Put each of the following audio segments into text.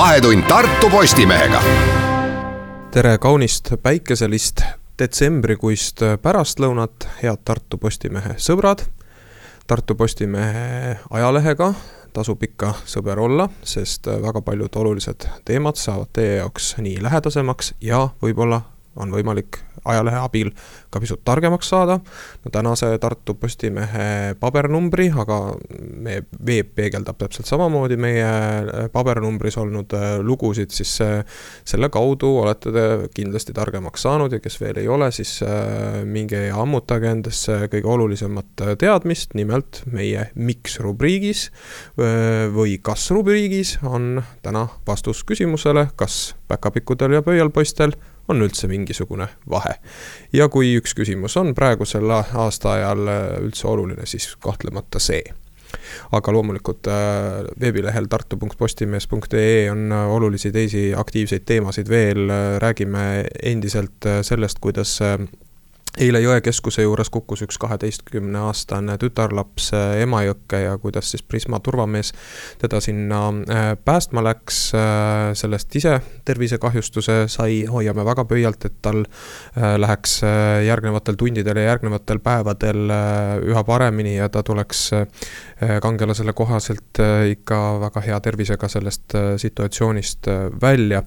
vahetund Tartu Postimehega. tere kaunist päikeselist detsembrikuist pärastlõunat, head Tartu Postimehe sõbrad. Tartu Postimehe ajalehega tasub ikka sõber olla, sest väga paljud olulised teemad saavad teie jaoks nii lähedasemaks ja võib-olla on võimalik ajalehe abil ka pisut targemaks saada. no tänase Tartu Postimehe pabernumbri, aga meie veeb peegeldab täpselt samamoodi meie äh, pabernumbris olnud äh, lugusid, siis äh, selle kaudu olete te kindlasti targemaks saanud ja kes veel ei ole, siis minge ja ammutage endasse kõige olulisemat teadmist, nimelt meie miks rubriigis või kas rubriigis on täna vastus küsimusele, kas päkapikkudel ja pöialpoistel on üldse mingisugune vahe. ja kui üks küsimus on praegusel aastaajal üldse oluline, siis kahtlemata see aga loomulikult äh, veebilehel tartu.postimees.ee on olulisi teisi aktiivseid teemasid veel, räägime endiselt sellest, kuidas eile Jõekeskuse juures kukkus üks kaheteistkümneaastane tütarlaps äh, Emajõkke ja kuidas siis Prisma turvamees teda sinna äh, päästma läks, äh, sellest ise tervisekahjustuse sai, hoiame väga pöialt, et tal läheks järgnevatel tundidel ja järgnevatel päevadel üha paremini ja ta tuleks kangelasele kohaselt ikka väga hea tervisega sellest situatsioonist välja.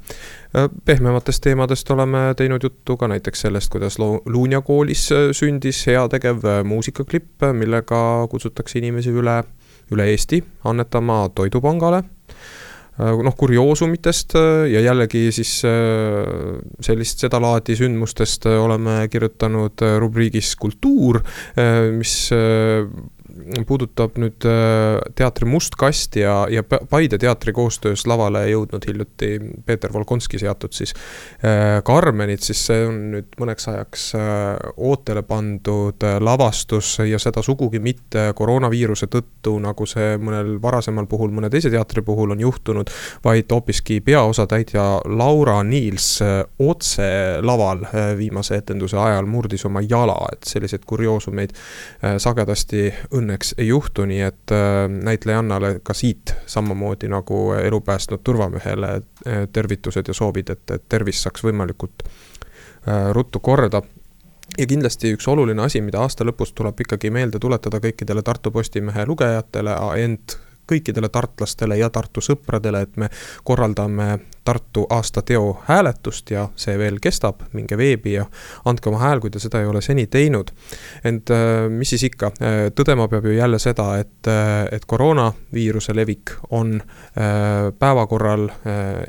Pehmematest teemadest oleme teinud juttu ka näiteks sellest, kuidas Luunja koolis äh, sündis heategev äh, muusikaklipp, millega kutsutakse inimesi üle, üle Eesti annetama Toidupangale noh, kurioosumitest ja jällegi siis sellist sedalaadi sündmustest oleme kirjutanud rubriigis kultuur, mis puudutab nüüd äh, teatri Must kast ja, ja Paide teatri koostöös lavale jõudnud hiljuti Peeter Volkonski seatud siis äh, Karmenit, siis see on nüüd mõneks ajaks äh, ootele pandud lavastus ja seda sugugi mitte koroonaviiruse tõttu, nagu see mõnel varasemal puhul, mõne teise teatri puhul on juhtunud, vaid hoopiski peaosatäitja Laura Niils otse laval viimase etenduse ajal murdis oma jala, et selliseid kurioosumeid sagedasti õnne õnneks ei juhtu, nii et äh, näitlejannale ka siit samamoodi nagu elu päästnud turvamehele äh, tervitused ja soovid, et, et tervis saaks võimalikult äh, ruttu korda. Ja kindlasti üks oluline asi, mida aasta lõpus tuleb ikkagi meelde tuletada kõikidele Tartu Postimehe lugejatele, ent kõikidele tartlastele ja Tartu sõpradele, et me korraldame Tartu aastateo hääletust ja see veel kestab, minge veebi ja andke oma hääl, kui te seda ei ole seni teinud. ent äh, mis siis ikka, äh, tõdema peab ju jälle seda, et, äh, et koroonaviiruse levik on päevakorral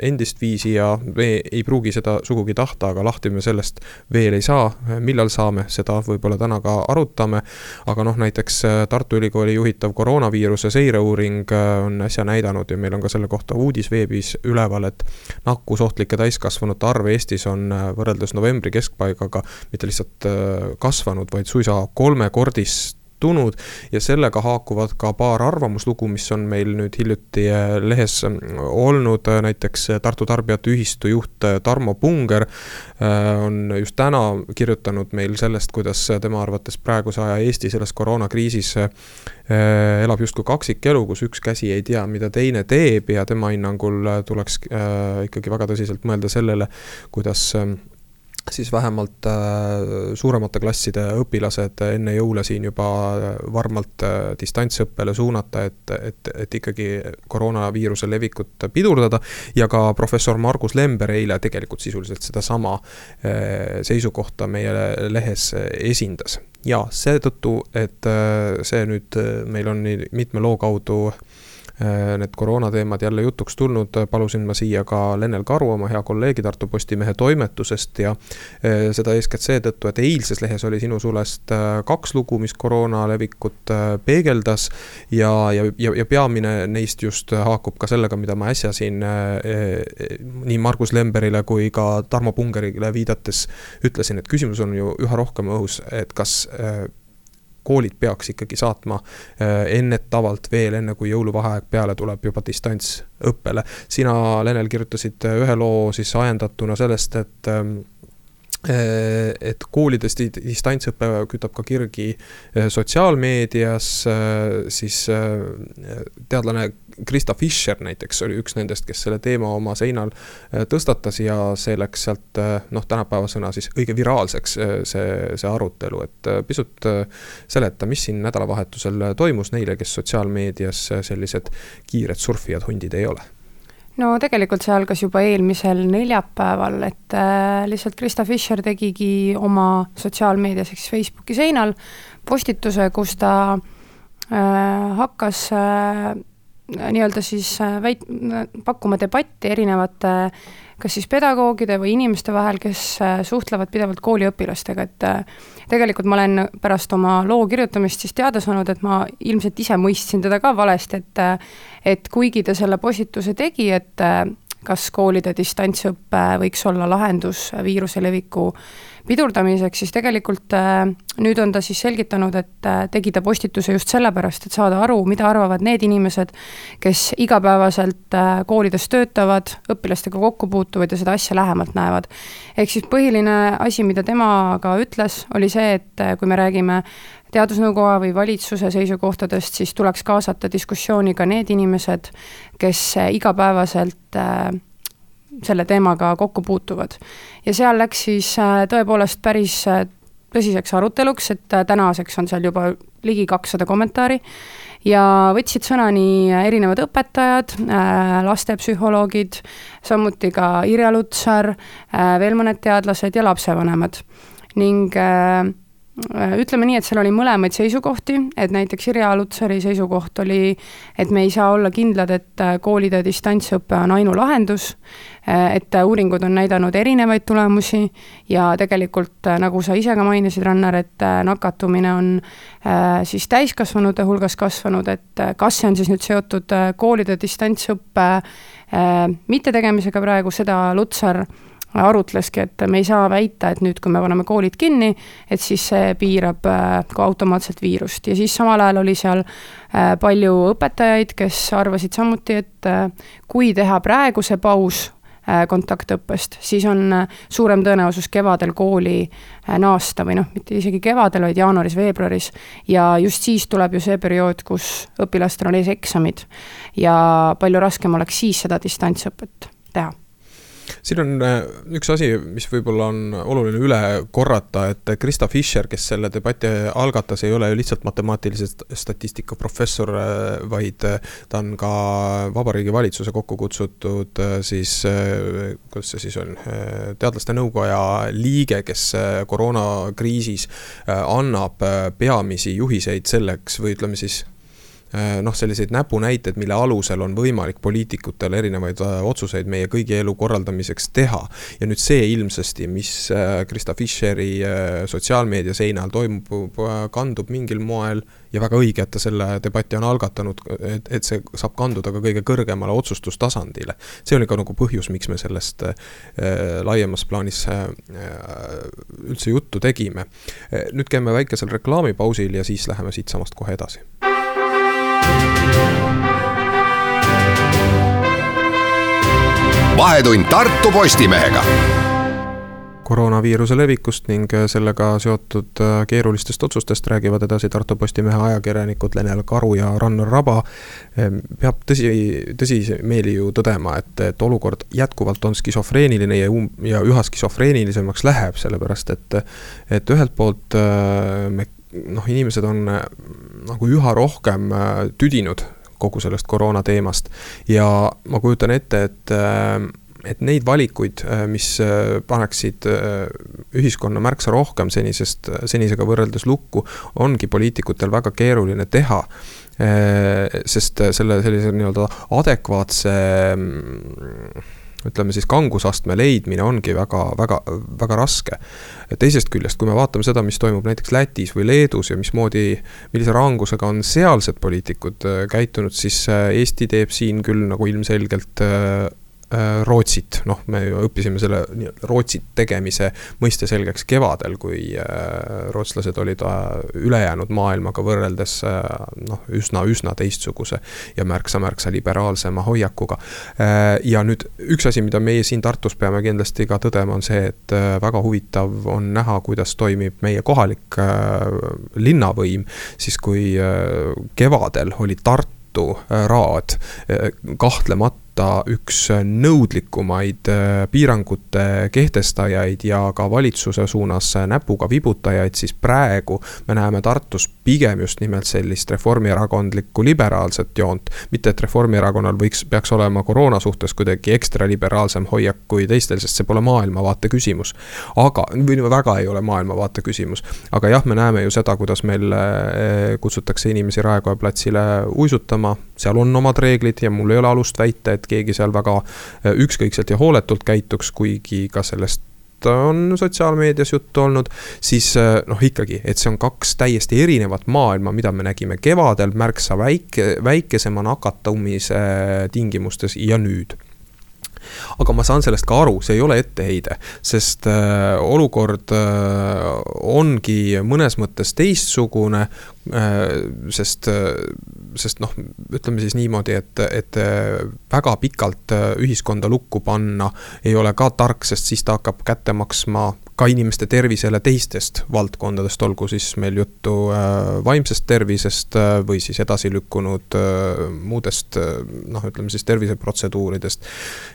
endist viisi ja me ei pruugi seda sugugi tahta, aga lahti me sellest veel ei saa. millal saame, seda võib-olla täna ka arutame. aga noh, näiteks Tartu Ülikooli juhitav koroonaviiruse seireuuring on äsja näidanud ja meil on ka selle kohta uudis veebis üleval, et nakkusohtlike täiskasvanute arv Eestis on äh, võrreldes novembri keskpaigaga mitte lihtsalt äh, kasvanud, vaid suisa kolmekordist tulnud ja sellega haakuvad ka paar arvamuslugu, mis on meil nüüd hiljuti äh, lehes olnud, näiteks Tartu Tarbijate Ühistu juht Tarmo Punger on just täna kirjutanud meil sellest, kuidas tema arvates praeguse aja Eesti selles koroonakriisis Äh, elab justkui kaksikelu, kus üks käsi ei tea, mida teine teeb ja tema hinnangul tuleks äh, ikkagi väga tõsiselt mõelda sellele, kuidas siis vähemalt äh, suuremate klasside õpilased enne jõule siin juba varmalt äh, distantsõppele suunata, et, et, et ikkagi koroonaviiruse levikut pidurdada. ja ka professor Margus Lember eile tegelikult sisuliselt sedasama äh, seisukohta meie lehes esindas ja seetõttu, et äh, see nüüd äh, meil on nii mitme loo kaudu äh, need koroonateemad jälle jutuks tulnud, palusin ma siia ka Lennel Karu, oma hea kolleegi Tartu Postimehe toimetusest ja seda eeskätt seetõttu, et eilses lehes oli sinu sulest kaks lugu, mis koroona levikut peegeldas. ja, ja, ja, ja peamine neist just haakub ka sellega, mida ma äsja siin nii Margus Lemberile kui ka Tarmo Pungerile viidates ütlesin, et küsimus on ju üha rohkem õhus, et kas äh, koolid peaks ikkagi saatma äh, ennetavalt veel, enne kui jõuluvaheaeg peale tuleb, juba distantsõppele. sina, Lenel, kirjutasid ühe loo siis ajendatuna sellest, et ähm, Äh, et koolides distantsõpe kütab ka kirgi äh, sotsiaalmeedias, äh, siis teadlane Krista Fischer näiteks oli üks nendest, kes selle teema oma seinal tõstatas ja see läks sealt noh, tänapäeva sõna siis õige viraalseks, see, see arutelu, et pisut seleta, mis siin nädalavahetusel toimus neile, kes sotsiaalmeedias sellised kiired surfijad hundid ei ole no tegelikult see algas juba eelmisel neljapäeval, et äh, lihtsalt Krista Fischer tegigi oma sotsiaalmeedias ehk siis Facebooki seinal postituse, kus ta äh, hakkas äh, nii-öelda siis äh, väit-, pakkuma debatti erinevate äh, kas siis pedagoogide või inimeste vahel, kes äh, suhtlevad pidevalt kooliõpilastega, et äh, tegelikult ma olen pärast oma loo kirjutamist siis teada saanud, et ma ilmselt ise mõistsin teda ka valesti, et äh, et kuigi ta selle postituse tegi, et kas koolide distantsõpe võiks olla lahendus viiruse leviku pidurdamiseks, siis tegelikult äh, nüüd on ta siis selgitanud, et äh, tegi ta postituse just sellepärast, et saada aru, mida arvavad need inimesed, kes igapäevaselt äh, koolides töötavad, õpilastega kokku puutuvad ja seda asja lähemalt näevad. ehk siis põhiline asi, mida tema ka ütles, oli see, et kui me räägime teadusnõukoja või valitsuse seisukohtadest, siis tuleks kaasata diskussiooni ka need inimesed, kes igapäevaselt selle teemaga kokku puutuvad. ja seal läks siis äh, tõepoolest päris tõsiseks aruteluks, et tänaseks on seal juba ligi kakssada kommentaari ja võtsid sõna nii erinevad õpetajad, lastepsühholoogid, samuti ka Irja Lutsar, veel mõned teadlased ja lapsevanemad. ning Äh, ütleme nii, et seal oli mõlemaid seisukohti, et näiteks Irja Lutsari seisukoht oli, et me ei saa olla kindlad, et äh, koolide distantsõpe on ainulahendus, äh, et uuringud on näidanud erinevaid tulemusi ja tegelikult, nagu sa ise ka mainisid, Rannar, et nakatumine on siis täiskasvanute hulgas kasvanud, et kas see on siis nüüd seotud koolide distantsõppe mittetegemisega praegu, seda Lutsar arutleski, et me ei saa väita, et nüüd, kui me paneme koolid kinni, et siis see piirab äh, ka automaatselt viirust. Ja siis samal ajal oli seal äh, palju õpetajaid, kes arvasid samuti, et äh, kui teha praegu see paus kontaktõppest, siis on suurem tõenäosus kevadel kooli naasta või noh, mitte isegi kevadel, vaid jaanuaris-veebruaris. ja just siis tuleb ju see periood, kus õpilastel on ees eksamid. Ja palju raskem oleks siis seda distantsõpet teha siin on äh, üks asi, mis võib-olla on oluline üle korrata, et Krista Fischer, kes selle debati algatas, ei ole ju lihtsalt matemaatilise statistika professor, äh, vaid äh, ta on ka Vabariigi Valitsuse kokku kutsutud siis, kuidas see siis on, teadlaste nõukoja liige, kes koroonakriisis annab peamisi juhiseid selleks või ütleme siis noh, selliseid näpunäiteid, mille alusel on võimalik poliitikutel erinevaid äh, otsuseid meie kõigi elu korraldamiseks teha. ja nüüd see ilmsesti, mis äh, Krista Fischeri sotsiaalmeedia seinal toimub, kandub mingil moel ja väga õige, et ta selle debati on algatanud, et, et see saab kanduda ka kõige kõrgemale otsustustasandile. see oli ka nagu põhjus, miks me sellest äh, laiemas plaanis äh, üldse juttu tegime. nüüd käime väikesel reklaamipausil ja siis läheme siitsamast kohe edasi vahetund Tartu Postimehega koroonaviiruse levikust ning sellega seotud äh, keerulistest otsustest räägivad edasi Tartu Postimehe ajakirjanikud Lenel Karu ja Rannar Raba. Ehm, peab tõsi, tõsimeeli ju tõdema, et, et olukord jätkuvalt on skisofreeniline ja, um-, ja üha skisofreenilisemaks läheb, sellepärast et, et ühelt poolt äh, me noh, inimesed on nagu üha rohkem äh, tüdinud kogu sellest koroona teemast ja ma kujutan ette, et äh, et neid valikuid, mis paneksid ühiskonna märksa rohkem senisest, senisega võrreldes lukku, ongi poliitikutel väga keeruline teha. sest selle sellise nii-öelda adekvaatse mm, ütleme siis kangusastme leidmine ongi väga, väga, väga raske. teisest küljest, kui me vaatame seda, mis toimub näiteks Lätis või Leedus ja mismoodi, millise rangusega on sealsed poliitikud äh, käitunud, siis äh, Eesti teeb siin küll nagu ilmselgelt äh, Rootsit, noh, me õppisime selle nii-öelda Rootsi tegemise mõiste selgeks kevadel, kui rootslased olid ülejäänud maailmaga võrreldes noh, üsna-üsna teistsuguse ja märksa-märksa liberaalsema hoiakuga. ja nüüd üks asi, mida meie siin Tartus peame kindlasti ka tõdema, on see, et väga huvitav on näha, kuidas toimib meie kohalik linnavõim, siis kui kevadel oli Tartu raad kahtlemata kahtlemata üks nõudlikumaid äh, piirangute kehtestajaid ja ka valitsuse suunas näpuga vibutajaid, siis praegu me näeme Tartus pigem just nimelt sellist reformierakondlikku liberaalset joont. mitte, et Reformierakonnal võiks, peaks olema koroona suhtes kuidagi ekstra liberaalsem hoiak kui teistel, sest see pole maailmavaate küsimus. aga, või väga ei ole maailmavaate küsimus, aga jah, me näeme ju seda, kuidas meil äh, kutsutakse inimesi Raekoja platsile uisutama, seal on omad reeglid ja mul ei ole alust väita, et et keegi seal väga äh, ükskõikselt ja hooletult käituks, kuigi ka sellest on sotsiaalmeedias juttu olnud, siis äh, noh, ikkagi, et see on kaks täiesti erinevat maailma, mida me nägime kevadel märksa väike, väikesema nakatumise tingimustes ja nüüd aga ma saan sellest ka aru, see ei ole etteheide, sest äh, olukord äh, ongi mõnes mõttes teistsugune äh,, sest äh, sest noh, ütleme siis niimoodi, et, et väga pikalt ühiskonda lukku panna ei ole ka tark, sest siis ta hakkab kätte maksma ka inimeste tervisele teistest valdkondadest, olgu siis meil juttu äh, vaimsest tervisest äh, või siis edasi lükkunud äh, muudest noh, ütleme siis terviseprotseduuridest.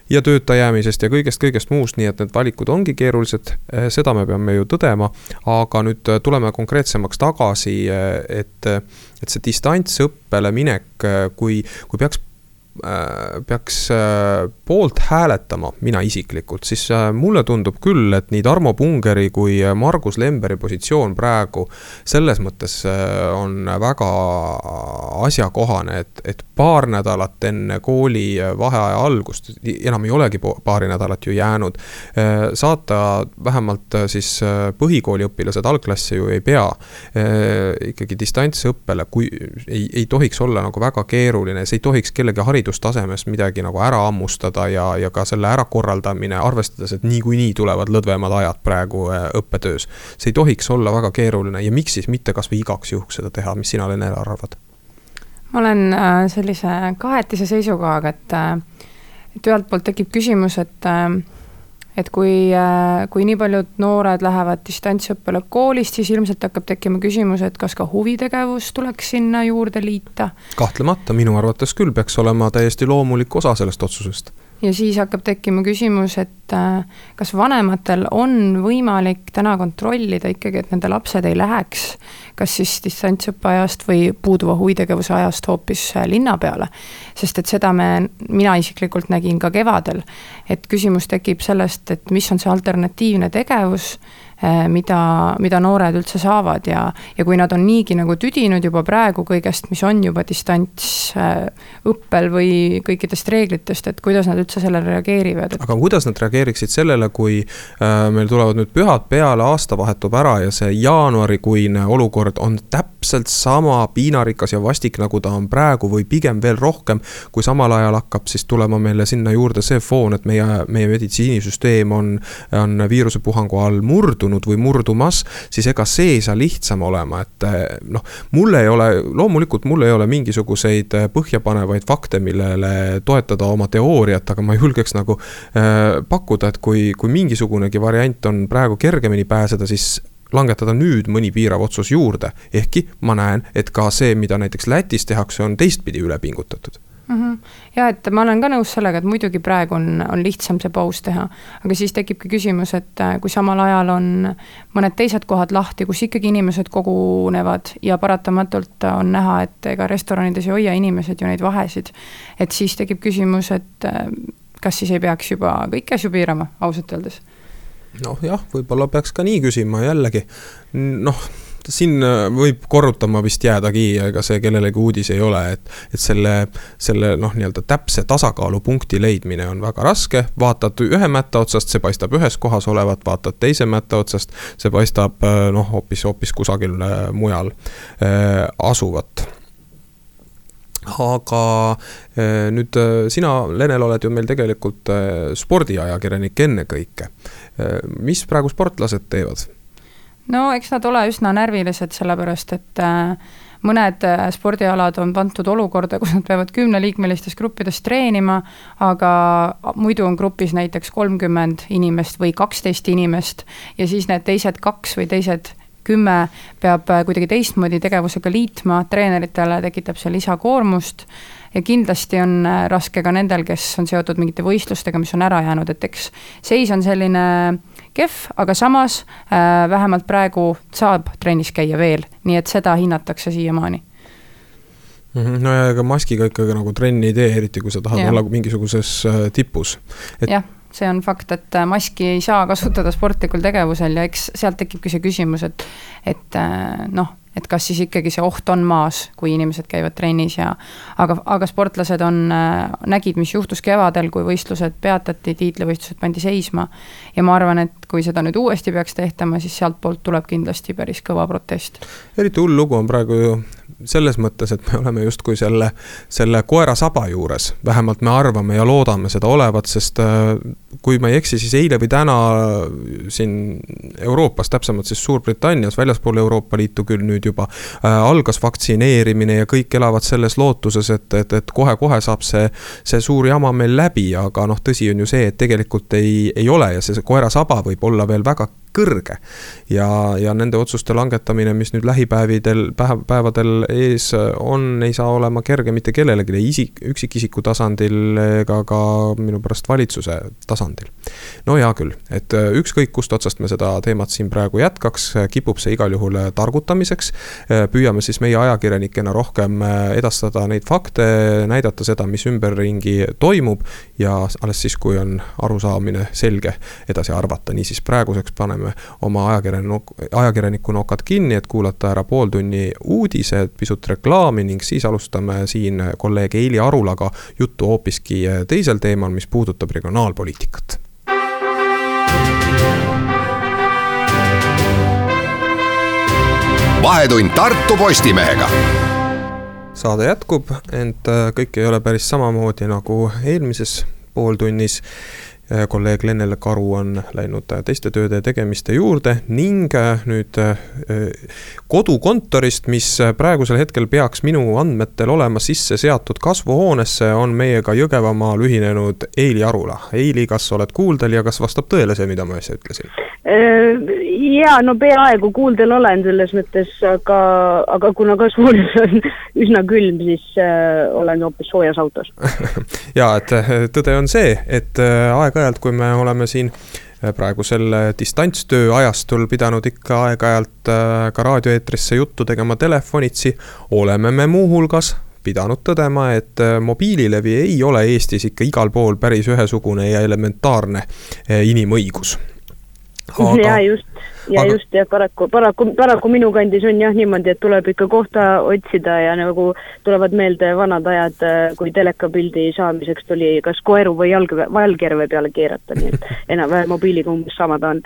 ja tööta jäämisest ja kõigest-kõigest muust, nii et need valikud ongi keerulised, seda me peame ju tõdema. aga nüüd tuleme konkreetsemaks tagasi, et, et see distantsõppele minek, kui, kui peaks peaks äh, poolt hääletama, mina isiklikult, siis äh, mulle tundub küll, et nii Tarmo Pungeri kui Margus Lemberi positsioon praegu selles mõttes on väga asjakohane, et, et paar nädalat enne kooli vaheaja algust, enam ei olegi paari nädalat ju jäänud, saata vähemalt siis põhikooli õpilased, algklasse ju ei pea, ikkagi distantsõppele, kui ei, ei tohiks olla nagu väga keeruline, see ei tohiks kellegi haridust haridustasemest midagi nagu ära hammustada ja, ja ka selle ärakorraldamine, arvestades, et niikuinii tulevad lõdvemad ajad praegu äh, õppetöös. see ei tohiks olla väga keeruline ja miks siis mitte kasvõi igaks juhuks seda teha, mis sina, Lene, arvad? ma olen äh, sellise kahetise seisukohaga, et, äh, et ühelt poolt tekib küsimus, et et kui, äh, kui nii paljud noored lähevad distantsõppele koolist, siis ilmselt hakkab tekkima küsimus, et kas ka huvitegevus tuleks sinna juurde liita. kahtlemata, minu arvates küll peaks olema täiesti loomulik osa sellest otsusest ja siis hakkab tekkima küsimus, et äh, kas vanematel on võimalik täna kontrollida ikkagi, et nende lapsed ei läheks kas siis distantsõppe ajast või puuduva huvitegevuse ajast hoopis äh, linna peale. sest et seda me, mina isiklikult nägin ka kevadel, et küsimus tekib sellest, et mis on see alternatiivne tegevus mida, mida noored üldse saavad ja, ja kui nad on niigi nagu tüdinud juba praegu kõigest, mis on juba distantsõppel või kõikidest reeglitest, et kuidas nad üldse sellele reageerivad et...? aga kuidas nad reageeriksid sellele, kui äh, meil tulevad nüüd pühad peale, aasta vahetub ära ja see jaanuarikuine olukord on täpselt sama piinarikas ja vastik, nagu ta on praegu või pigem veel rohkem, kui samal ajal hakkab siis tulema meile sinna juurde see foon, et meie, meie meditsiinisüsteem on, on viirusepuhangu all murdunud või murdumas, siis ega see ei saa lihtsam olema, et eh, noh, mul ei ole, loomulikult mul ei ole mingisuguseid eh, põhjapanevaid fakte, millele toetada oma teooriat, aga ma julgeks nagu äh, pakkuda, et kui, kui mingisugunegi variant on praegu kergemini pääseda, siis langetada nüüd mõni piirav otsus juurde, ehkki ma näen, et ka see, mida näiteks Lätis tehakse, on teistpidi üle pingutatud mm. -hmm. ja et ma olen ka nõus sellega, et muidugi praegu on, on lihtsam see paus teha, aga siis tekibki küsimus, et äh, kui samal ajal on mõned teised kohad lahti, kus ikkagi inimesed kogunevad ja paratamatult on näha, et ega restoranides ei hoia inimesed ju neid vahesid. et siis tekib küsimus, et äh, kas siis ei peaks juba kõiki asju piirama, ausalt öeldes noh jah, võib-olla peaks ka nii küsima jällegi, noh siin äh, võib korrutama vist jäädagi, ega see kellelegi uudis ei ole, et, et selle, selle noh, nii-öelda täpse tasakaalupunkti leidmine on väga raske, vaatad ühe mätta otsast, see paistab ühes kohas olevat, vaatad teise mätta otsast, see paistab äh, noh, hoopis, hoopis kusagil äh, mujal asuvat aga nüüd sina, Lenel, oled ju meil tegelikult spordiajakirjanik ennekõike. mis praegu sportlased teevad? no eks nad ole üsna närvilised, sellepärast et äh, mõned äh, spordialad on pandud olukorda, kus nad peavad kümneliikmelistes gruppides treenima, aga muidu on grupis näiteks kolmkümmend inimest või kaksteist inimest ja siis need teised kaks või teised kümme peab äh, kuidagi teistmoodi tegevusega liitma, treeneritele tekitab see lisakoormust ja kindlasti on äh, raske ka nendel, kes on seotud mingite võistlustega, mis on ära jäänud, et eks seis on selline kehv, aga samas äh, vähemalt praegu saab trennis käia veel, nii et seda hinnatakse siiamaani. Mhm, no ja ega maskiga ikkagi nagu trenni ei tee, eriti kui sa tahad ja. olla mingisuguses äh, tipus. Et.... jah, see on fakt, et äh, maski ei saa kasutada sportlikul tegevusel ja eks sealt tekibki see küsimus, et, et äh, noh, et kas siis ikkagi see oht on maas, kui inimesed käivad trennis ja aga, aga sportlased on, äh, nägid, mis juhtus kevadel, kui võistlused peatati, tiitlivõistlused pandi seisma. ja ma arvan, et kui seda nüüd uuesti peaks tehtama, siis sealtpoolt tuleb kindlasti päris kõva protest. eriti hull lugu on praegu ju selles mõttes, et me oleme justkui selle, selle koera saba juures, vähemalt me arvame ja loodame seda olevat, sest äh, kui ma ei eksi, siis eile või täna siin Euroopas, täpsemalt siis Suurbritannias, väljaspool Euroopa Liitu küll nüüd juba äh,, algas vaktsineerimine ja kõik elavad selles lootuses, et, et, et kohe-kohe saab see, see suur jama meil läbi, aga noh, tõsi on ju see, et tegelikult ei, ei ole ja see koera saba võib olla veel väga kõrge. ja, ja nende otsuste langetamine, mis nüüd lähipäevidel, päev, päevadel ees on, ei saa olema kerge mitte kellelegi, ei isik, üksikisiku tasandil ega ka minu pärast valitsuse tasandil. no hea küll, et äh, ükskõik kust otsast me seda teemat siin praegu jätkaks, kipub see igal juhul targutamiseks. Äh, püüame siis meie ajakirjanikena rohkem äh, edastada neid fakte, näidata seda, mis ümberringi toimub ja alles siis, kui on arusaamine selge, edasi arvata, niisiis praeguseks paneme paneme oma ajakirjaniku, ajakirjaniku nokad kinni, et kuulata ära pooltunni uudised, pisut reklaami ning siis alustame siin kolleeg Eili Arulaga juttu hoopiski teisel teemal, mis puudutab regionaalpoliitikat. Vahetund Tartu Postimehega. Saade jätkub, ent kõik ei ole päris samamoodi nagu eelmises pooltunnis kolleeg Lennele Karu on läinud äh, teiste tööde tegemiste juurde ning äh, nüüd kodukontorist, mis praegusel hetkel peaks minu andmetel olema sisse seatud kasvuhoonesse, on meiega Jõgevamaal ühinenud Eili Arula. Eili, kas oled kuuldel ja kas vastab tõele see, mida ma äsja ütlesin? ja no peaaegu kuuldel olen selles mõttes, aga, aga kuna kasvuhoones on üsna külm, siis olen hoopis soojas autos ja et tõde on see, et aeg aeg-ajalt, kui me oleme siin äh, praegusel äh, distantstöö ajastul pidanud ikka aeg-ajalt äh, ka raadioeetrisse juttu tegema telefonitsi, oleme me muuhulgas pidanud tõdema, et mobiililevi ei ole Eestis ikka igal pool päris ühesugune ja elementaarne inimõigus. Aga... ja just ja aga... just, ja paraku, paraku, paraku minu kandis on jah niimoodi, et tuleb ikka kohta otsida ja nagu tulevad meelde vanad ajad, kui telekapildi saamiseks tuli kas koeru või jalg, jalgjärve peale keerata, nii et enam-vähem mobiiliga umbes sama ta on.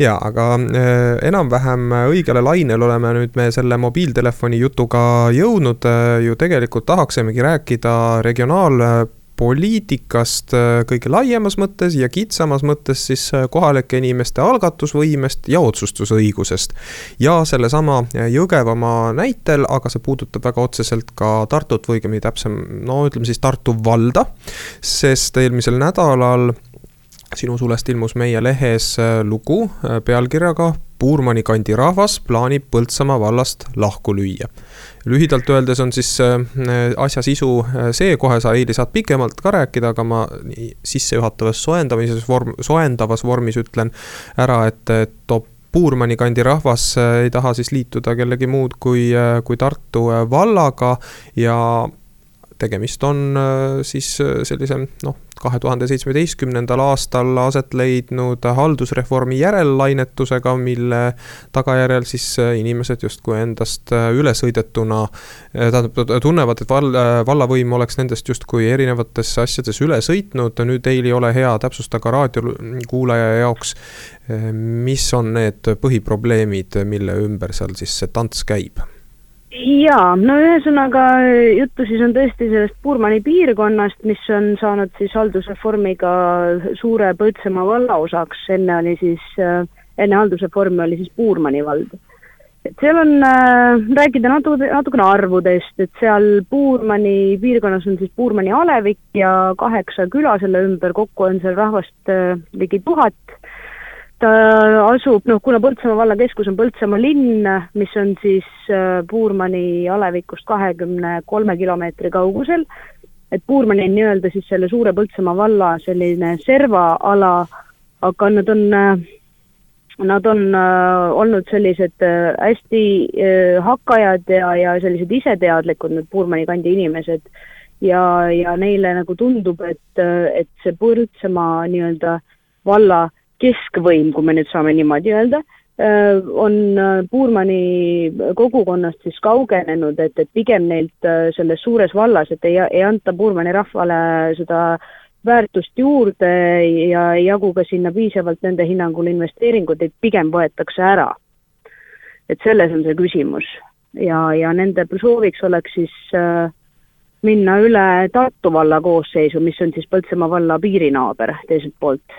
ja, aga äh, enam-vähem õigele lainel oleme nüüd me selle mobiiltelefoni jutuga jõudnud, äh, ju tegelikult tahaksimegi rääkida regionaal- poliitikast äh, kõige laiemas mõttes ja kitsamas mõttes siis äh, kohalike inimeste algatusvõimest ja otsustusõigusest. ja sellesama äh, Jõgevamaa näitel, aga see puudutab väga otseselt ka Tartut või õigemini täpsem, no ütleme siis Tartu valda, sest eelmisel nädalal sinu sulest ilmus meie lehes lugu pealkirjaga Puurmani kandi rahvas plaanib Põltsamaa vallast lahku lüüa. Lühidalt öeldes on siis äh, asja sisu äh, see, kohe sa, Heili, saad pikemalt ka rääkida, aga ma sissejuhatavas soojendamises vorm, soojendavas vormis ütlen ära, et, too Puurmani kandi rahvas äh, ei taha siis liituda kellegi muud kui, kui Tartu vallaga ja tegemist on siis sellise noh, kahe tuhande seitsmeteistkümnendal aastal aset leidnud haldusreformi järellainetusega, mille tagajärjel siis inimesed justkui endast ülesõidetuna, tähendab, tunnevad, et val-, vallavõim oleks nendest justkui erinevates asjades üle sõitnud, nüüd teil ei ole hea, täpsusta ka raadiokuulaja jaoks, mis on need põhiprobleemid, mille ümber seal siis see tants käib jaa, no ühesõnaga juttu siis on tõesti sellest Puurmani piirkonnast, mis on saanud siis haldusreformiga suure Põltsamaa valla osaks, enne oli siis, enne haldusreformi oli siis Puurmani vald. Et seal on äh,, rääkida natuke, natukene arvudest, et seal Puurmani piirkonnas on siis Puurmani alevik ja kaheksa küla selle ümber, kokku on seal rahvast äh, ligi tuhat. Ta asub, noh, kuna Põltsamaa valla keskus on Põltsamaa linn, mis on siis äh, Puurmani alevikust kahekümne kolme kilomeetri kaugusel, et Puurmani on nii-öelda siis selle suure Põltsamaa valla selline servaala, aga nad on äh, Nad on äh, olnud sellised äh, hästi äh, hakkajad ja, ja sellised iseteadlikud, need Puurmani kandi inimesed. ja, ja neile nagu tundub, et, et see Põltsamaa nii-öelda valla keskvõim, kui me nüüd saame niimoodi öelda, on Puurmani kogukonnast siis kaugenenud, et, et pigem neilt selles suures vallas, et ei, ei anta Puurmani rahvale seda väärtust juurde ja ei jagu ka sinna piisavalt nende hinnangul investeeringuid, et pigem võetakse ära. et selles on see küsimus ja, ja nende sooviks oleks siis äh, minna üle Tartu valla koosseisu, mis on siis Põltsamaa valla piirinaaber teiselt poolt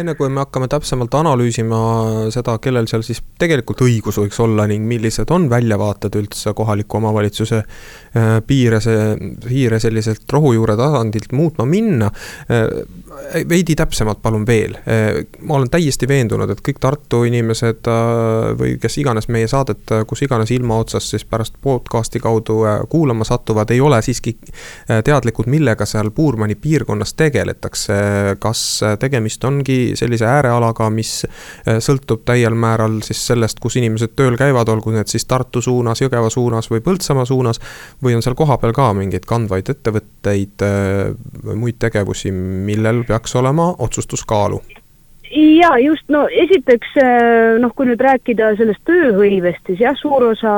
enne kui me hakkame täpsemalt analüüsima seda, kellel seal siis tegelikult õigus võiks olla ning millised on väljavaated üldse kohaliku omavalitsuse äh, piire, see, piire selliselt rohujuure tasandilt muutma minna. Äh, veidi täpsemalt palun veel, äh, ma olen täiesti veendunud, et kõik Tartu inimesed või kes iganes meie saadet, kus iganes ilma otsast siis pärast podcast'i kaudu kuulama satuvad, ei ole siiski teadlikud, millega seal Puurmani piirkonnas tegeletakse. kas tegemist ongi sellise äärealaga, mis äh, sõltub täiel määral siis sellest, kus inimesed tööl käivad, olgu need siis Tartu suunas, Jõgeva suunas või Põltsamaa suunas. või on seal kohapeal ka mingeid kandvaid ettevõtteid äh, või muid tegevusi, millel peaks olema otsustuskaalu? ja just, no esiteks äh, noh, kui nüüd rääkida sellest tööhõivest, siis jah, suur osa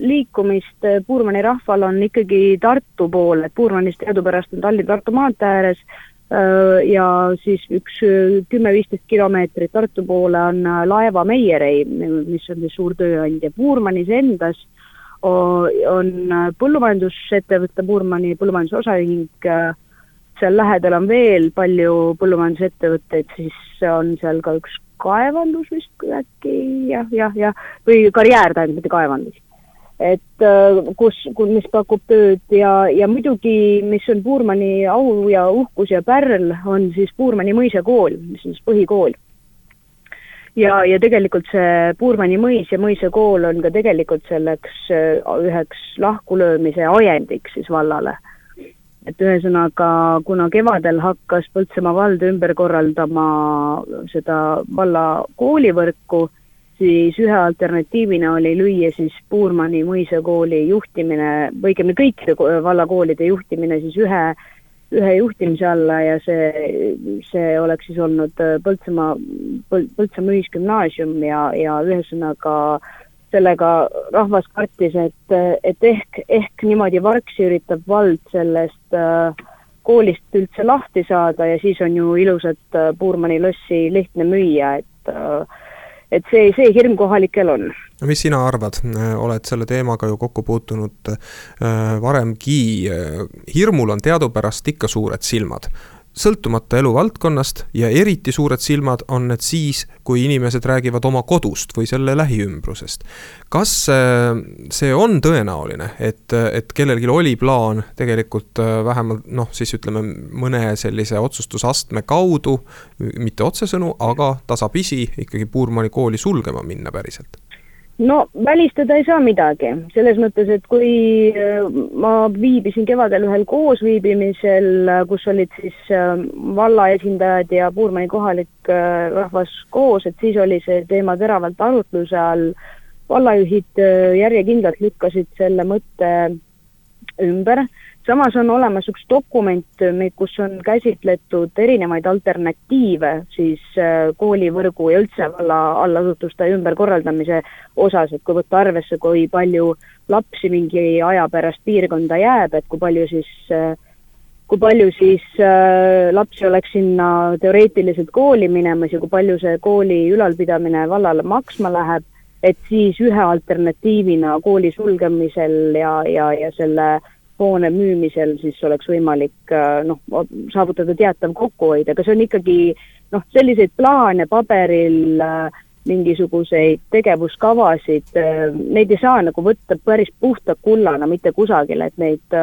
liikumist Puurmani rahval on ikkagi Tartu poole, et Puurmanist teadupärast on Tallinn-Tartu maantee ääres ja siis üks kümme-viisteist kilomeetrit Tartu poole on laeva Meierei, mis on siis suur tööandja. Puurmanis endas on põllumajandusettevõte, Puurmani põllumajanduse osaühing, seal lähedal on veel palju põllumajandusettevõtteid, siis on seal ka üks kaevandus vist äkki jah, jah, jah, või karjäär tähendab, mitte kaevandus et äh, kus, mis pakub tööd ja, ja muidugi, mis on Puurmani au ja uhkus ja pärl, on siis Puurmani mõisakool, mis on siis põhikool. ja, ja tegelikult see Puurmani mõis ja mõisakool on ka tegelikult selleks äh, üheks lahkulöömise ajendiks siis vallale. et ühesõnaga, kuna kevadel hakkas Põltsamaa vald ümber korraldama seda valla koolivõrku, siis ühe alternatiivina oli lüüa siis Puurmani mõisakooli juhtimine, õigemini kõikide vallakoolide juhtimine siis ühe, ühe juhtimise alla ja see, see oleks siis olnud Põltsamaa, Põltsamaa Ühisgümnaasium ja, ja ühesõnaga sellega rahvas kartis, et, et ehk, ehk niimoodi vargsi üritab vald sellest äh, koolist üldse lahti saada ja siis on ju ilusat äh, Puurmani lossi lihtne müüa, et äh, et see, see hirm kohalikel on. mis sina arvad, oled selle teemaga ju kokku puutunud äh, varemgi, hirmul on teadupärast ikka suured silmad sõltumata eluvaldkonnast ja eriti suured silmad on need siis, kui inimesed räägivad oma kodust või selle lähiümbrusest. kas äh, see on tõenäoline, et, et kellelgi oli plaan tegelikult äh, vähemalt noh, siis ütleme mõne sellise otsustusastme kaudu, mitte otsesõnu, aga tasapisi ikkagi Puurmani kooli sulgema minna päriselt? No välistada ei saa midagi, selles mõttes, et kui äh, ma viibisin kevadel ühel koosviibimisel, äh, kus olid siis äh, valla esindajad ja Puurmani kohalik rahvas koos, et siis oli see teema teravalt arutluse all. vallajuhid järjekindlalt lükkasid selle mõtte ümber samas on olemas üks dokument, kus on käsitletud erinevaid alternatiive siis äh, koolivõrgu ja üldse valla allasutuste ümberkorraldamise osas, et kui võtta arvesse, kui palju lapsi mingi aja pärast piirkonda jääb, et kui palju siis äh, kui palju siis äh, lapsi oleks sinna teoreetiliselt kooli minemas ja kui palju see kooli ülalpidamine vallale maksma läheb, et siis ühe alternatiivina kooli sulgemisel ja, ja, ja selle hoone müümisel siis oleks võimalik noh, saavutada teatav kokkuhoid, aga see on ikkagi noh, selliseid plaane paberil äh, mingisuguseid tegevuskavasid, äh, neid ei saa nagu võtta päris puhta kullana mitte kusagile, et neid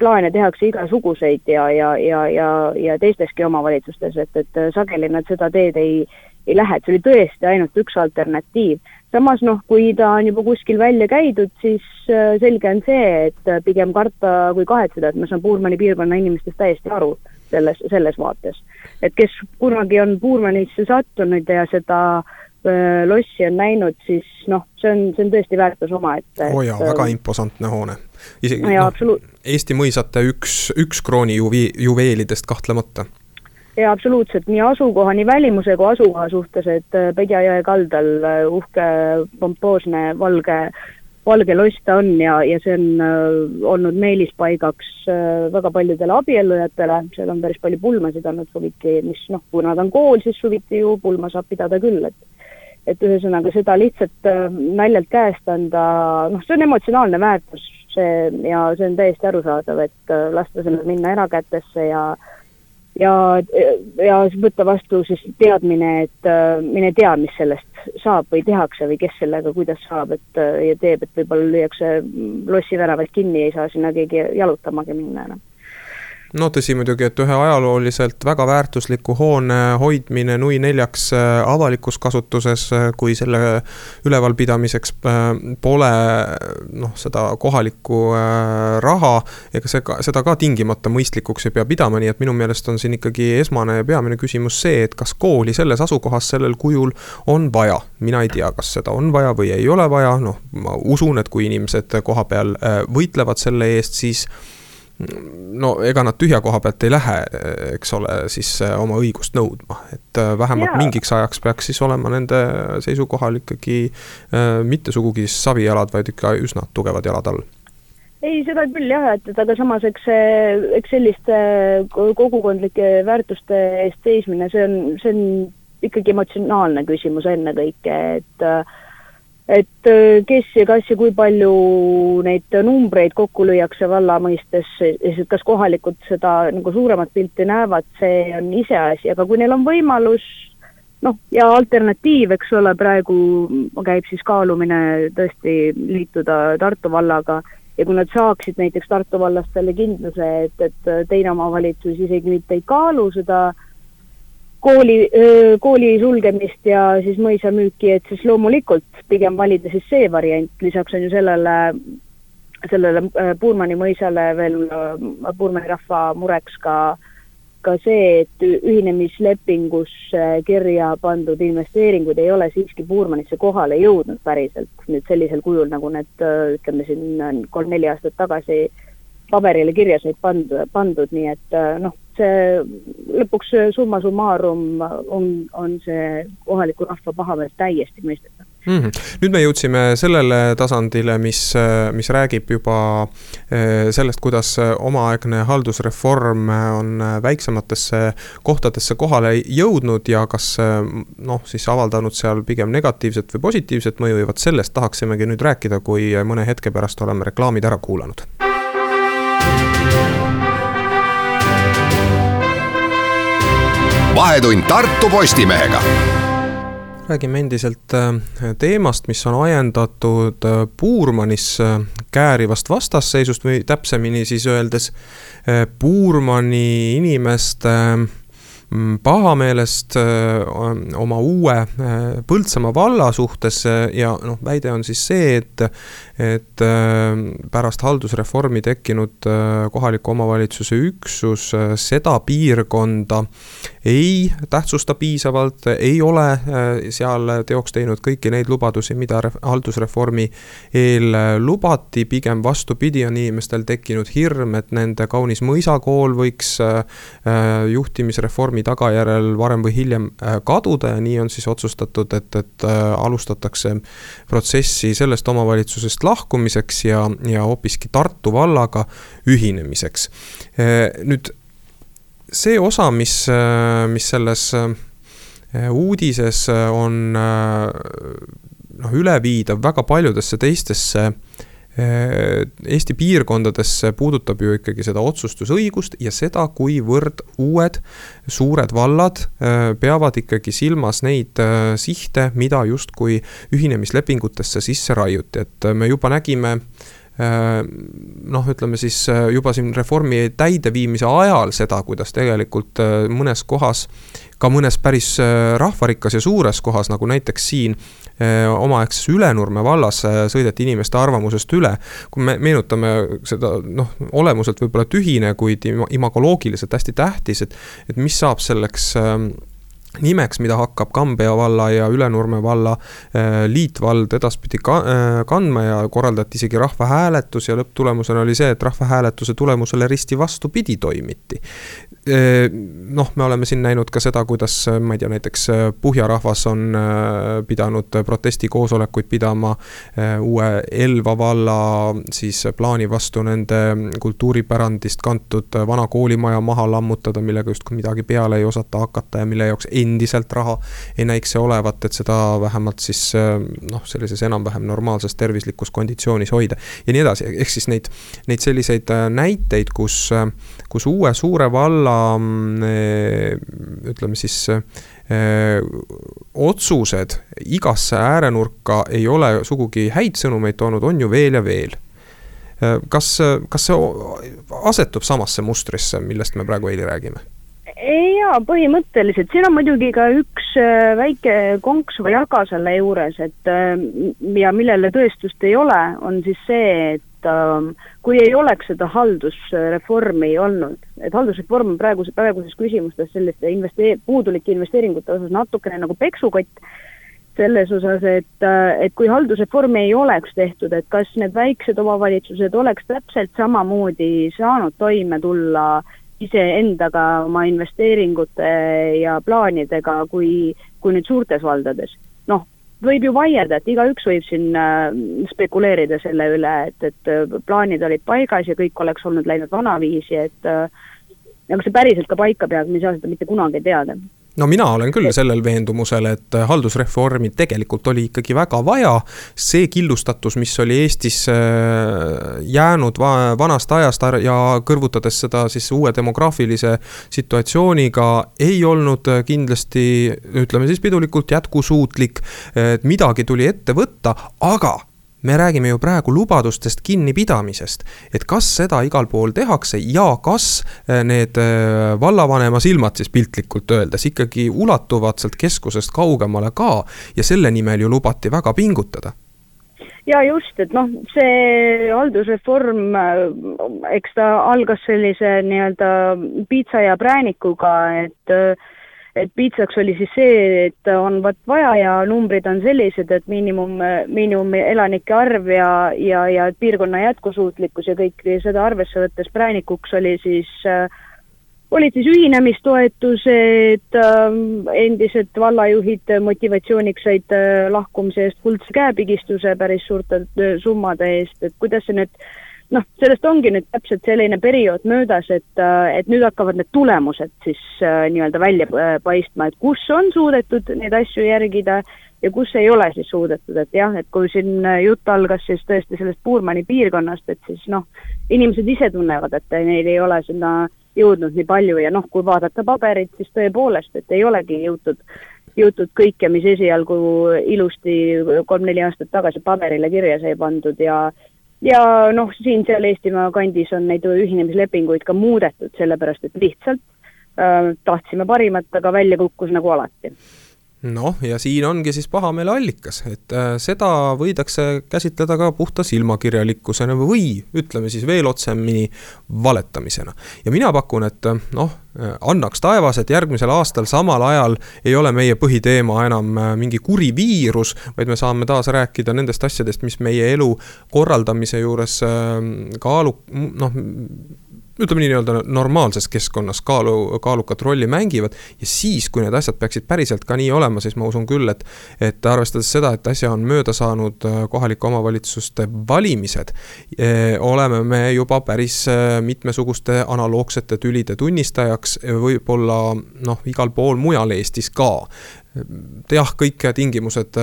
plaane tehakse igasuguseid ja, ja, ja, ja, ja teisteski omavalitsustes, et, et äh, sageli nad seda teed ei, ei lähe, et see oli tõesti ainult üks alternatiiv. Samas noh, kui ta on juba kuskil välja käidud, siis selge on see, et pigem karta kui kahetseda, et ma saan Puurmani piirkonna inimestest täiesti aru selles, selles vaates. et kes kunagi on Puurmanisse sattunud ja seda lossi on näinud, siis noh, see on, see on tõesti väärtus omaette. oo oh jaa, väga imposantne hoone. isegi no, noh, Eesti mõisate üks, üks krooni juvi-, juveelidest kahtlemata. Jaa, absoluutselt, nii asukoha, nii välimuse kui asukoha suhtes, et Pedja jõe kaldal uhke pompoosne valge valge loss ta on ja, ja see on äh, olnud meelispaigaks äh, väga paljudele abiellujatele, seal on päris palju pulmasid olnud suviti, mis noh, kuna ta on kool, siis suviti ju pulma saab pidada küll, et et ühesõnaga seda lihtsalt äh, naljalt käest anda, noh, see on emotsionaalne väärtus, see ja see on täiesti arusaadav, et lasta sellel minna erakätesse ja ja, ja võtta vastu siis teadmine, et mine tea, mis sellest saab või tehakse või kes sellega kuidas saab, et ja teeb, et võib-olla lüüakse lossiväravaid kinni, ei saa sinna keegi jalutamagi minna enam no tõsi muidugi, et ühe ajalooliselt väga väärtusliku hoone hoidmine nui neljaks äh, avalikus kasutuses, äh, kui selle ülevalpidamiseks äh, pole noh, seda kohalikku raha, ega see ka, seda ka tingimata mõistlikuks ei pea pidama, nii et minu meelest on siin ikkagi esmane ja peamine küsimus see, et kas kooli selles asukohas sellel kujul on vaja. mina ei tea, kas seda on vaja või ei ole vaja, noh, ma usun, et kui inimesed koha peal võitlevad selle eest, siis no ega nad tühja koha pealt ei lähe, eks ole, siis äh, oma õigust nõudma, et äh, vähemalt Jaa. mingiks ajaks peaks siis olema nende seisukohal ikkagi äh, mitte sugugi savijalad, vaid ikka üsna tugevad jalad all ei, seda küll jah, et, et aga samas eks see, eks selliste kogukondlike väärtuste eest seismine, see on, see on ikkagi emotsionaalne küsimus ennekõike, et äh, et äh, kes ja kas ja kui palju neid numbreid kokku lüüakse valla mõistes, siis kas kohalikud seda nagu suuremat pilti näevad, see on iseasi, aga kui neil on võimalus noh, ja alternatiiv, eks ole, praegu käib siis kaalumine tõesti liituda Tartu vallaga. Ja kui nad saaksid näiteks Tartu vallast selle kindluse, et, et teine omavalitsus isegi mitte ei kaalu seda äh, kooli, kooli sulgemist ja siis mõisamüüki, et siis loomulikult pigem valida siis see variant, lisaks on ju sellele, sellele Puurmani mõisale veel Puurmani rahva mureks ka, ka see, et ühinemislepingusse kirja pandud investeeringud ei ole siiski Puurmanisse kohale jõudnud päriselt. Nüüd sellisel kujul, nagu need ütleme siin kolm-neli aastat tagasi paberile kirja said pandud, pandud, nii et noh see lõpuks summa summarum on, on see kohaliku rahva pahameel täiesti mõistetav mm. -hmm. nüüd me jõudsime sellele tasandile, mis, mis räägib juba eh, sellest, kuidas omaaegne haldusreform on väiksematesse kohtadesse kohale jõudnud ja kas noh, siis avaldanud seal pigem negatiivset või positiivset mõju ja vot sellest tahaksimegi nüüd rääkida, kui mõne hetke pärast oleme reklaamid ära kuulanud vahetund Tartu Postimehega. Räägime endiselt äh, teemast, mis on ajendatud äh, Puurmanis äh, käärivast vastasseisust või täpsemini siis öeldes Puurmani inimeste Mm, pahameelest oma uue Põltsamaa valla suhtes ja noh, väide on siis see, et, et pärast haldusreformi tekkinud kohaliku omavalitsuse üksus seda piirkonda ei tähtsusta piisavalt, ei ole seal teoks teinud kõiki neid lubadusi, mida haldusreformi eel lubati, pigem vastupidi, on inimestel tekkinud hirm, et nende kaunis mõisakool võiks juhtimisreformi reformi tagajärjel varem või hiljem äh, kaduda ja nii on siis otsustatud, et, et äh, alustatakse protsessi sellest omavalitsusest lahkumiseks ja, ja hoopiski Tartu vallaga ühinemiseks. Äh, nüüd see osa, mis, mis selles uudises on noh, üleviidav väga paljudesse teistesse Eesti piirkondadesse puudutab ju ikkagi seda otsustusõigust ja seda, kuivõrd uued suured vallad peavad ikkagi silmas neid sihte, mida justkui ühinemislepingutesse sisse raiuti, et me juba nägime noh, ütleme siis juba siin reformi täideviimise ajal seda, kuidas tegelikult mõnes kohas, ka mõnes päris rahvarikkas ja suures kohas, nagu näiteks siin Äh, omaaegses Ülenurme vallas äh, sõideti inimeste arvamusest üle. kui me meenutame seda noh, olemuselt võib-olla tühine, kuid imagoloogiliselt hästi tähtis, et, et mis saab selleks ähm, nimeks, mida hakkab Kambja valla ja Ülenurme valla äh, liitvald edaspidi ka, äh, kandma ja korraldati isegi rahvahääletus ja lõpptulemusena oli see, et rahvahääletuse tulemusele risti vastupidi toimiti. Noh, me oleme siin näinud ka seda, kuidas ma ei tea, näiteks Puhja rahvas on pidanud protestikoosolekuid pidama uue Elva valla siis plaani vastu nende kultuuripärandist kantud vana koolimaja maha lammutada, millega justkui midagi peale ei osata hakata ja mille jaoks endiselt raha ei näikse olevat, et seda vähemalt siis noh, sellises enam-vähem normaalses tervislikus konditsioonis hoida ja nii edasi, ehk siis neid, neid selliseid näiteid, kus, kus uue suure valla Eh, ütleme siis eh, otsused igasse äärenurka ei ole sugugi häid sõnumeid toonud, on ju veel ja veel. Kas, kas see asetub samasse mustrisse, millest me praegu eile räägime? Jaa, põhimõtteliselt, siin on muidugi ka üks väike konks või jaga selle juures, et ja millele tõestust ei ole, on siis see, et et kui ei oleks seda haldusreformi olnud, et haldusreform on praeguse, praeguses küsimustes selliste investee-, puudulike investeeringute osas natukene nagu peksukott, selles osas, et, et kui haldusreformi ei oleks tehtud, et kas need väiksed omavalitsused oleks täpselt samamoodi saanud toime tulla iseendaga oma investeeringute ja plaanidega, kui, kui nüüd suurtes valdades. noh, võib ju vaielda, et igaüks võib siin äh, spekuleerida selle üle, et, et äh, plaanid olid paigas ja kõik oleks olnud läinud vanaviisi, et äh, aga see päriselt ka paika peab, me ei saa seda mitte kunagi teada no mina olen küll sellel veendumusel, et haldusreformi tegelikult oli ikkagi väga vaja. see killustatus, mis oli Eestis äh, jäänud vanast ajast ja kõrvutades seda siis uue demograafilise situatsiooniga, ei olnud kindlasti, ütleme siis pidulikult, jätkusuutlik. et midagi tuli ette võtta, aga me räägime ju praegu lubadustest kinnipidamisest. et kas seda igal pool tehakse ja kas eh, need eh, vallavanema silmad siis piltlikult öeldes ikkagi ulatuvad sealt keskusest kaugemale ka ja selle nimel ju lubati väga pingutada ja just, et noh, see haldusreform, eh, eks ta algas sellise nii-öelda piitsa ja präänikuga, et et piitsaks oli siis see, et on vot vaja ja numbrid on sellised, et miinimum, miinimum elanike arv ja, ja, ja piirkonna jätkusuutlikkus ja kõik seda arvesse võttes präänikuks oli siis äh, olid siis ühinemistoetused äh,, endised vallajuhid motivatsiooniks said äh, lahkumise eest kuldse käepigistuse päris suurte äh, summade eest, et kuidas see nüüd noh, sellest ongi nüüd täpselt selline periood möödas, et, äh, et nüüd hakkavad need tulemused siis äh, nii-öelda välja äh, paistma, et kus on suudetud neid asju järgida ja kus ei ole siis suudetud, et jah, et kui siin jutt algas siis tõesti sellest Puurmani piirkonnast, et siis noh, inimesed ise tunnevad, et neil ei ole sinna jõudnud nii palju ja noh, kui vaadata paberit, siis tõepoolest, et ei olegi jõutud jõutud kõike, mis esialgu ilusti kolm-neli aastat tagasi paberile kirja sai pandud ja ja noh, siin-seal Eestimaa kandis on neid ühinemislepinguid ka muudetud, sellepärast et lihtsalt äh, tahtsime parimat, aga välja kukkus nagu alati noh, ja siin ongi siis pahameele allikas, et äh, seda võidakse käsitleda ka puhta silmakirjalikkusena või ütleme siis veel otsemini valetamisena. ja mina pakun, et äh, noh, äh, annaks taevas, et järgmisel aastal samal ajal ei ole meie põhiteema enam mingi kuri viirus, vaid me saame taas rääkida nendest asjadest, mis meie elu korraldamise juures kaalu-, noh ütleme nii, nii-öelda normaalses keskkonnas kaalu, kaalukat rolli mängivad. ja siis, kui need asjad peaksid päriselt ka nii olema, siis ma usun küll, et, et arvestades seda, et äsja on mööda saanud äh, kohalike omavalitsuste valimised, äh, oleme me juba päris äh, mitmesuguste analoogsete tülide tunnistajaks, võib-olla noh, igal pool mujal Eestis ka jah, kõik tingimused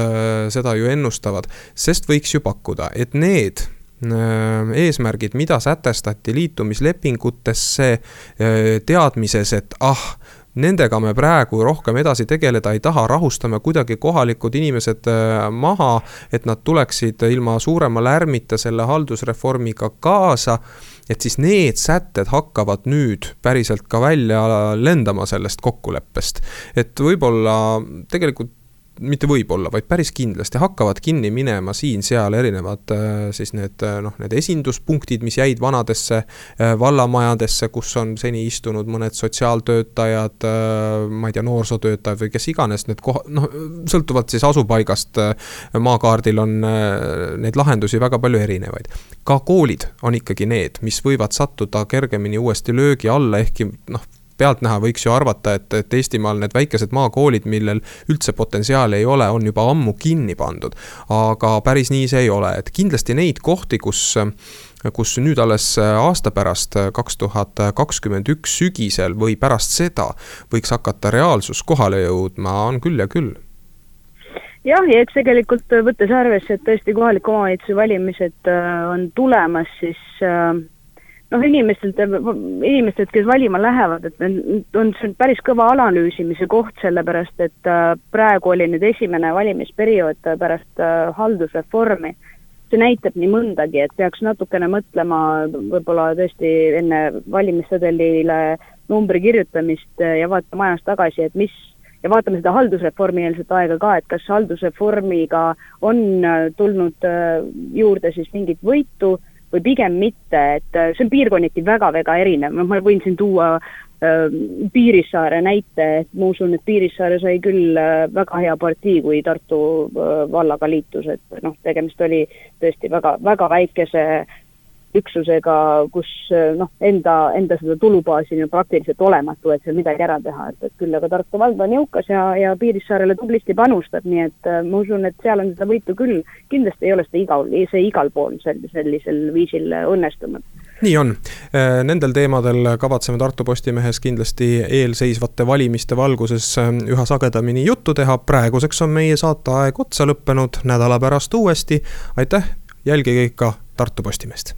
seda ju ennustavad, sest võiks ju pakkuda, et need eesmärgid, mida sätestati liitumislepingutesse teadmises, et ah, nendega me praegu rohkem edasi tegeleda ei taha, rahustame kuidagi kohalikud inimesed äh, maha, et nad tuleksid ilma suurema lärmita selle haldusreformiga kaasa et siis need sätted hakkavad nüüd päriselt ka välja lendama sellest kokkuleppest. et võib-olla tegelikult mitte võib-olla, vaid päris kindlasti hakkavad kinni minema siin-seal erinevad äh, siis need äh, noh, need esinduspunktid, mis jäid vanadesse äh, vallamajadesse, kus on seni istunud mõned sotsiaaltöötajad, ma ei tea, noorsootöötajad või kes iganes need koha-, noh, sõltuvalt siis asupaigast maakaardil on neid lahendusi väga palju erinevaid. ka koolid on ikkagi need, mis võivad sattuda kergemini uuesti löögi alla, ehkki noh, pealtnäha võiks ju arvata, et, et Eestimaal need väikesed maakoolid, millel üldse potentsiaali ei ole, on juba ammu kinni pandud. aga päris nii see ei ole, et kindlasti neid kohti, kus kus nüüd alles aasta pärast, kaks tuhat kakskümmend üks sügisel või pärast seda võiks hakata reaalsus kohale jõudma, on küll ja küll jah, ja eks tegelikult võttes arvesse, et tõesti kohaliku omavalitsuse valimised äh, on tulemas, siis äh, noh, inimestelt, inimestelt, kes valima lähevad, et on see päris kõva analüüsimise koht, sellepärast et äh, praegu oli nüüd esimene valimisperiood pärast äh, haldusreformi. see näitab nii mõndagi, et peaks natukene mõtlema võib-olla tõesti enne valimissedelile numbri kirjutamist äh, ja vaatama ajas tagasi, et mis ja vaatame seda haldusreformi eelset aega ka, et kas haldusreformiga on tulnud juurde siis mingit võitu või pigem mitte, et äh, see on piirkonniti väga-väga erinev, noh ma võin siin tuua äh, Piirissaare näite, et ma usun, et Piirissaare sai küll äh, väga hea partii, kui Tartu vallaga liitus, et noh, tegemist oli tõesti väga, väga väikese äh, üksusega, kus noh, enda, enda seda tulubaasi on praktiliselt olematu, et seal midagi ära teha, et, et küll aga Tartu vald on jõukas ja, ja Piirissaarele tublisti panustab, nii et äh, ma usun, et seal on seda võitu küll. kindlasti ei ole seda igal, see igal pool sel, sellisel viisil õnnestunud. Nii on, nendel teemadel kavatseme Tartu Postimehes kindlasti eelseisvate valimiste valguses üha sagedamini juttu teha, praeguseks on meie saateaeg otsa lõppenud, nädala pärast uuesti, aitäh, jälgige ikka Tartu Postimeest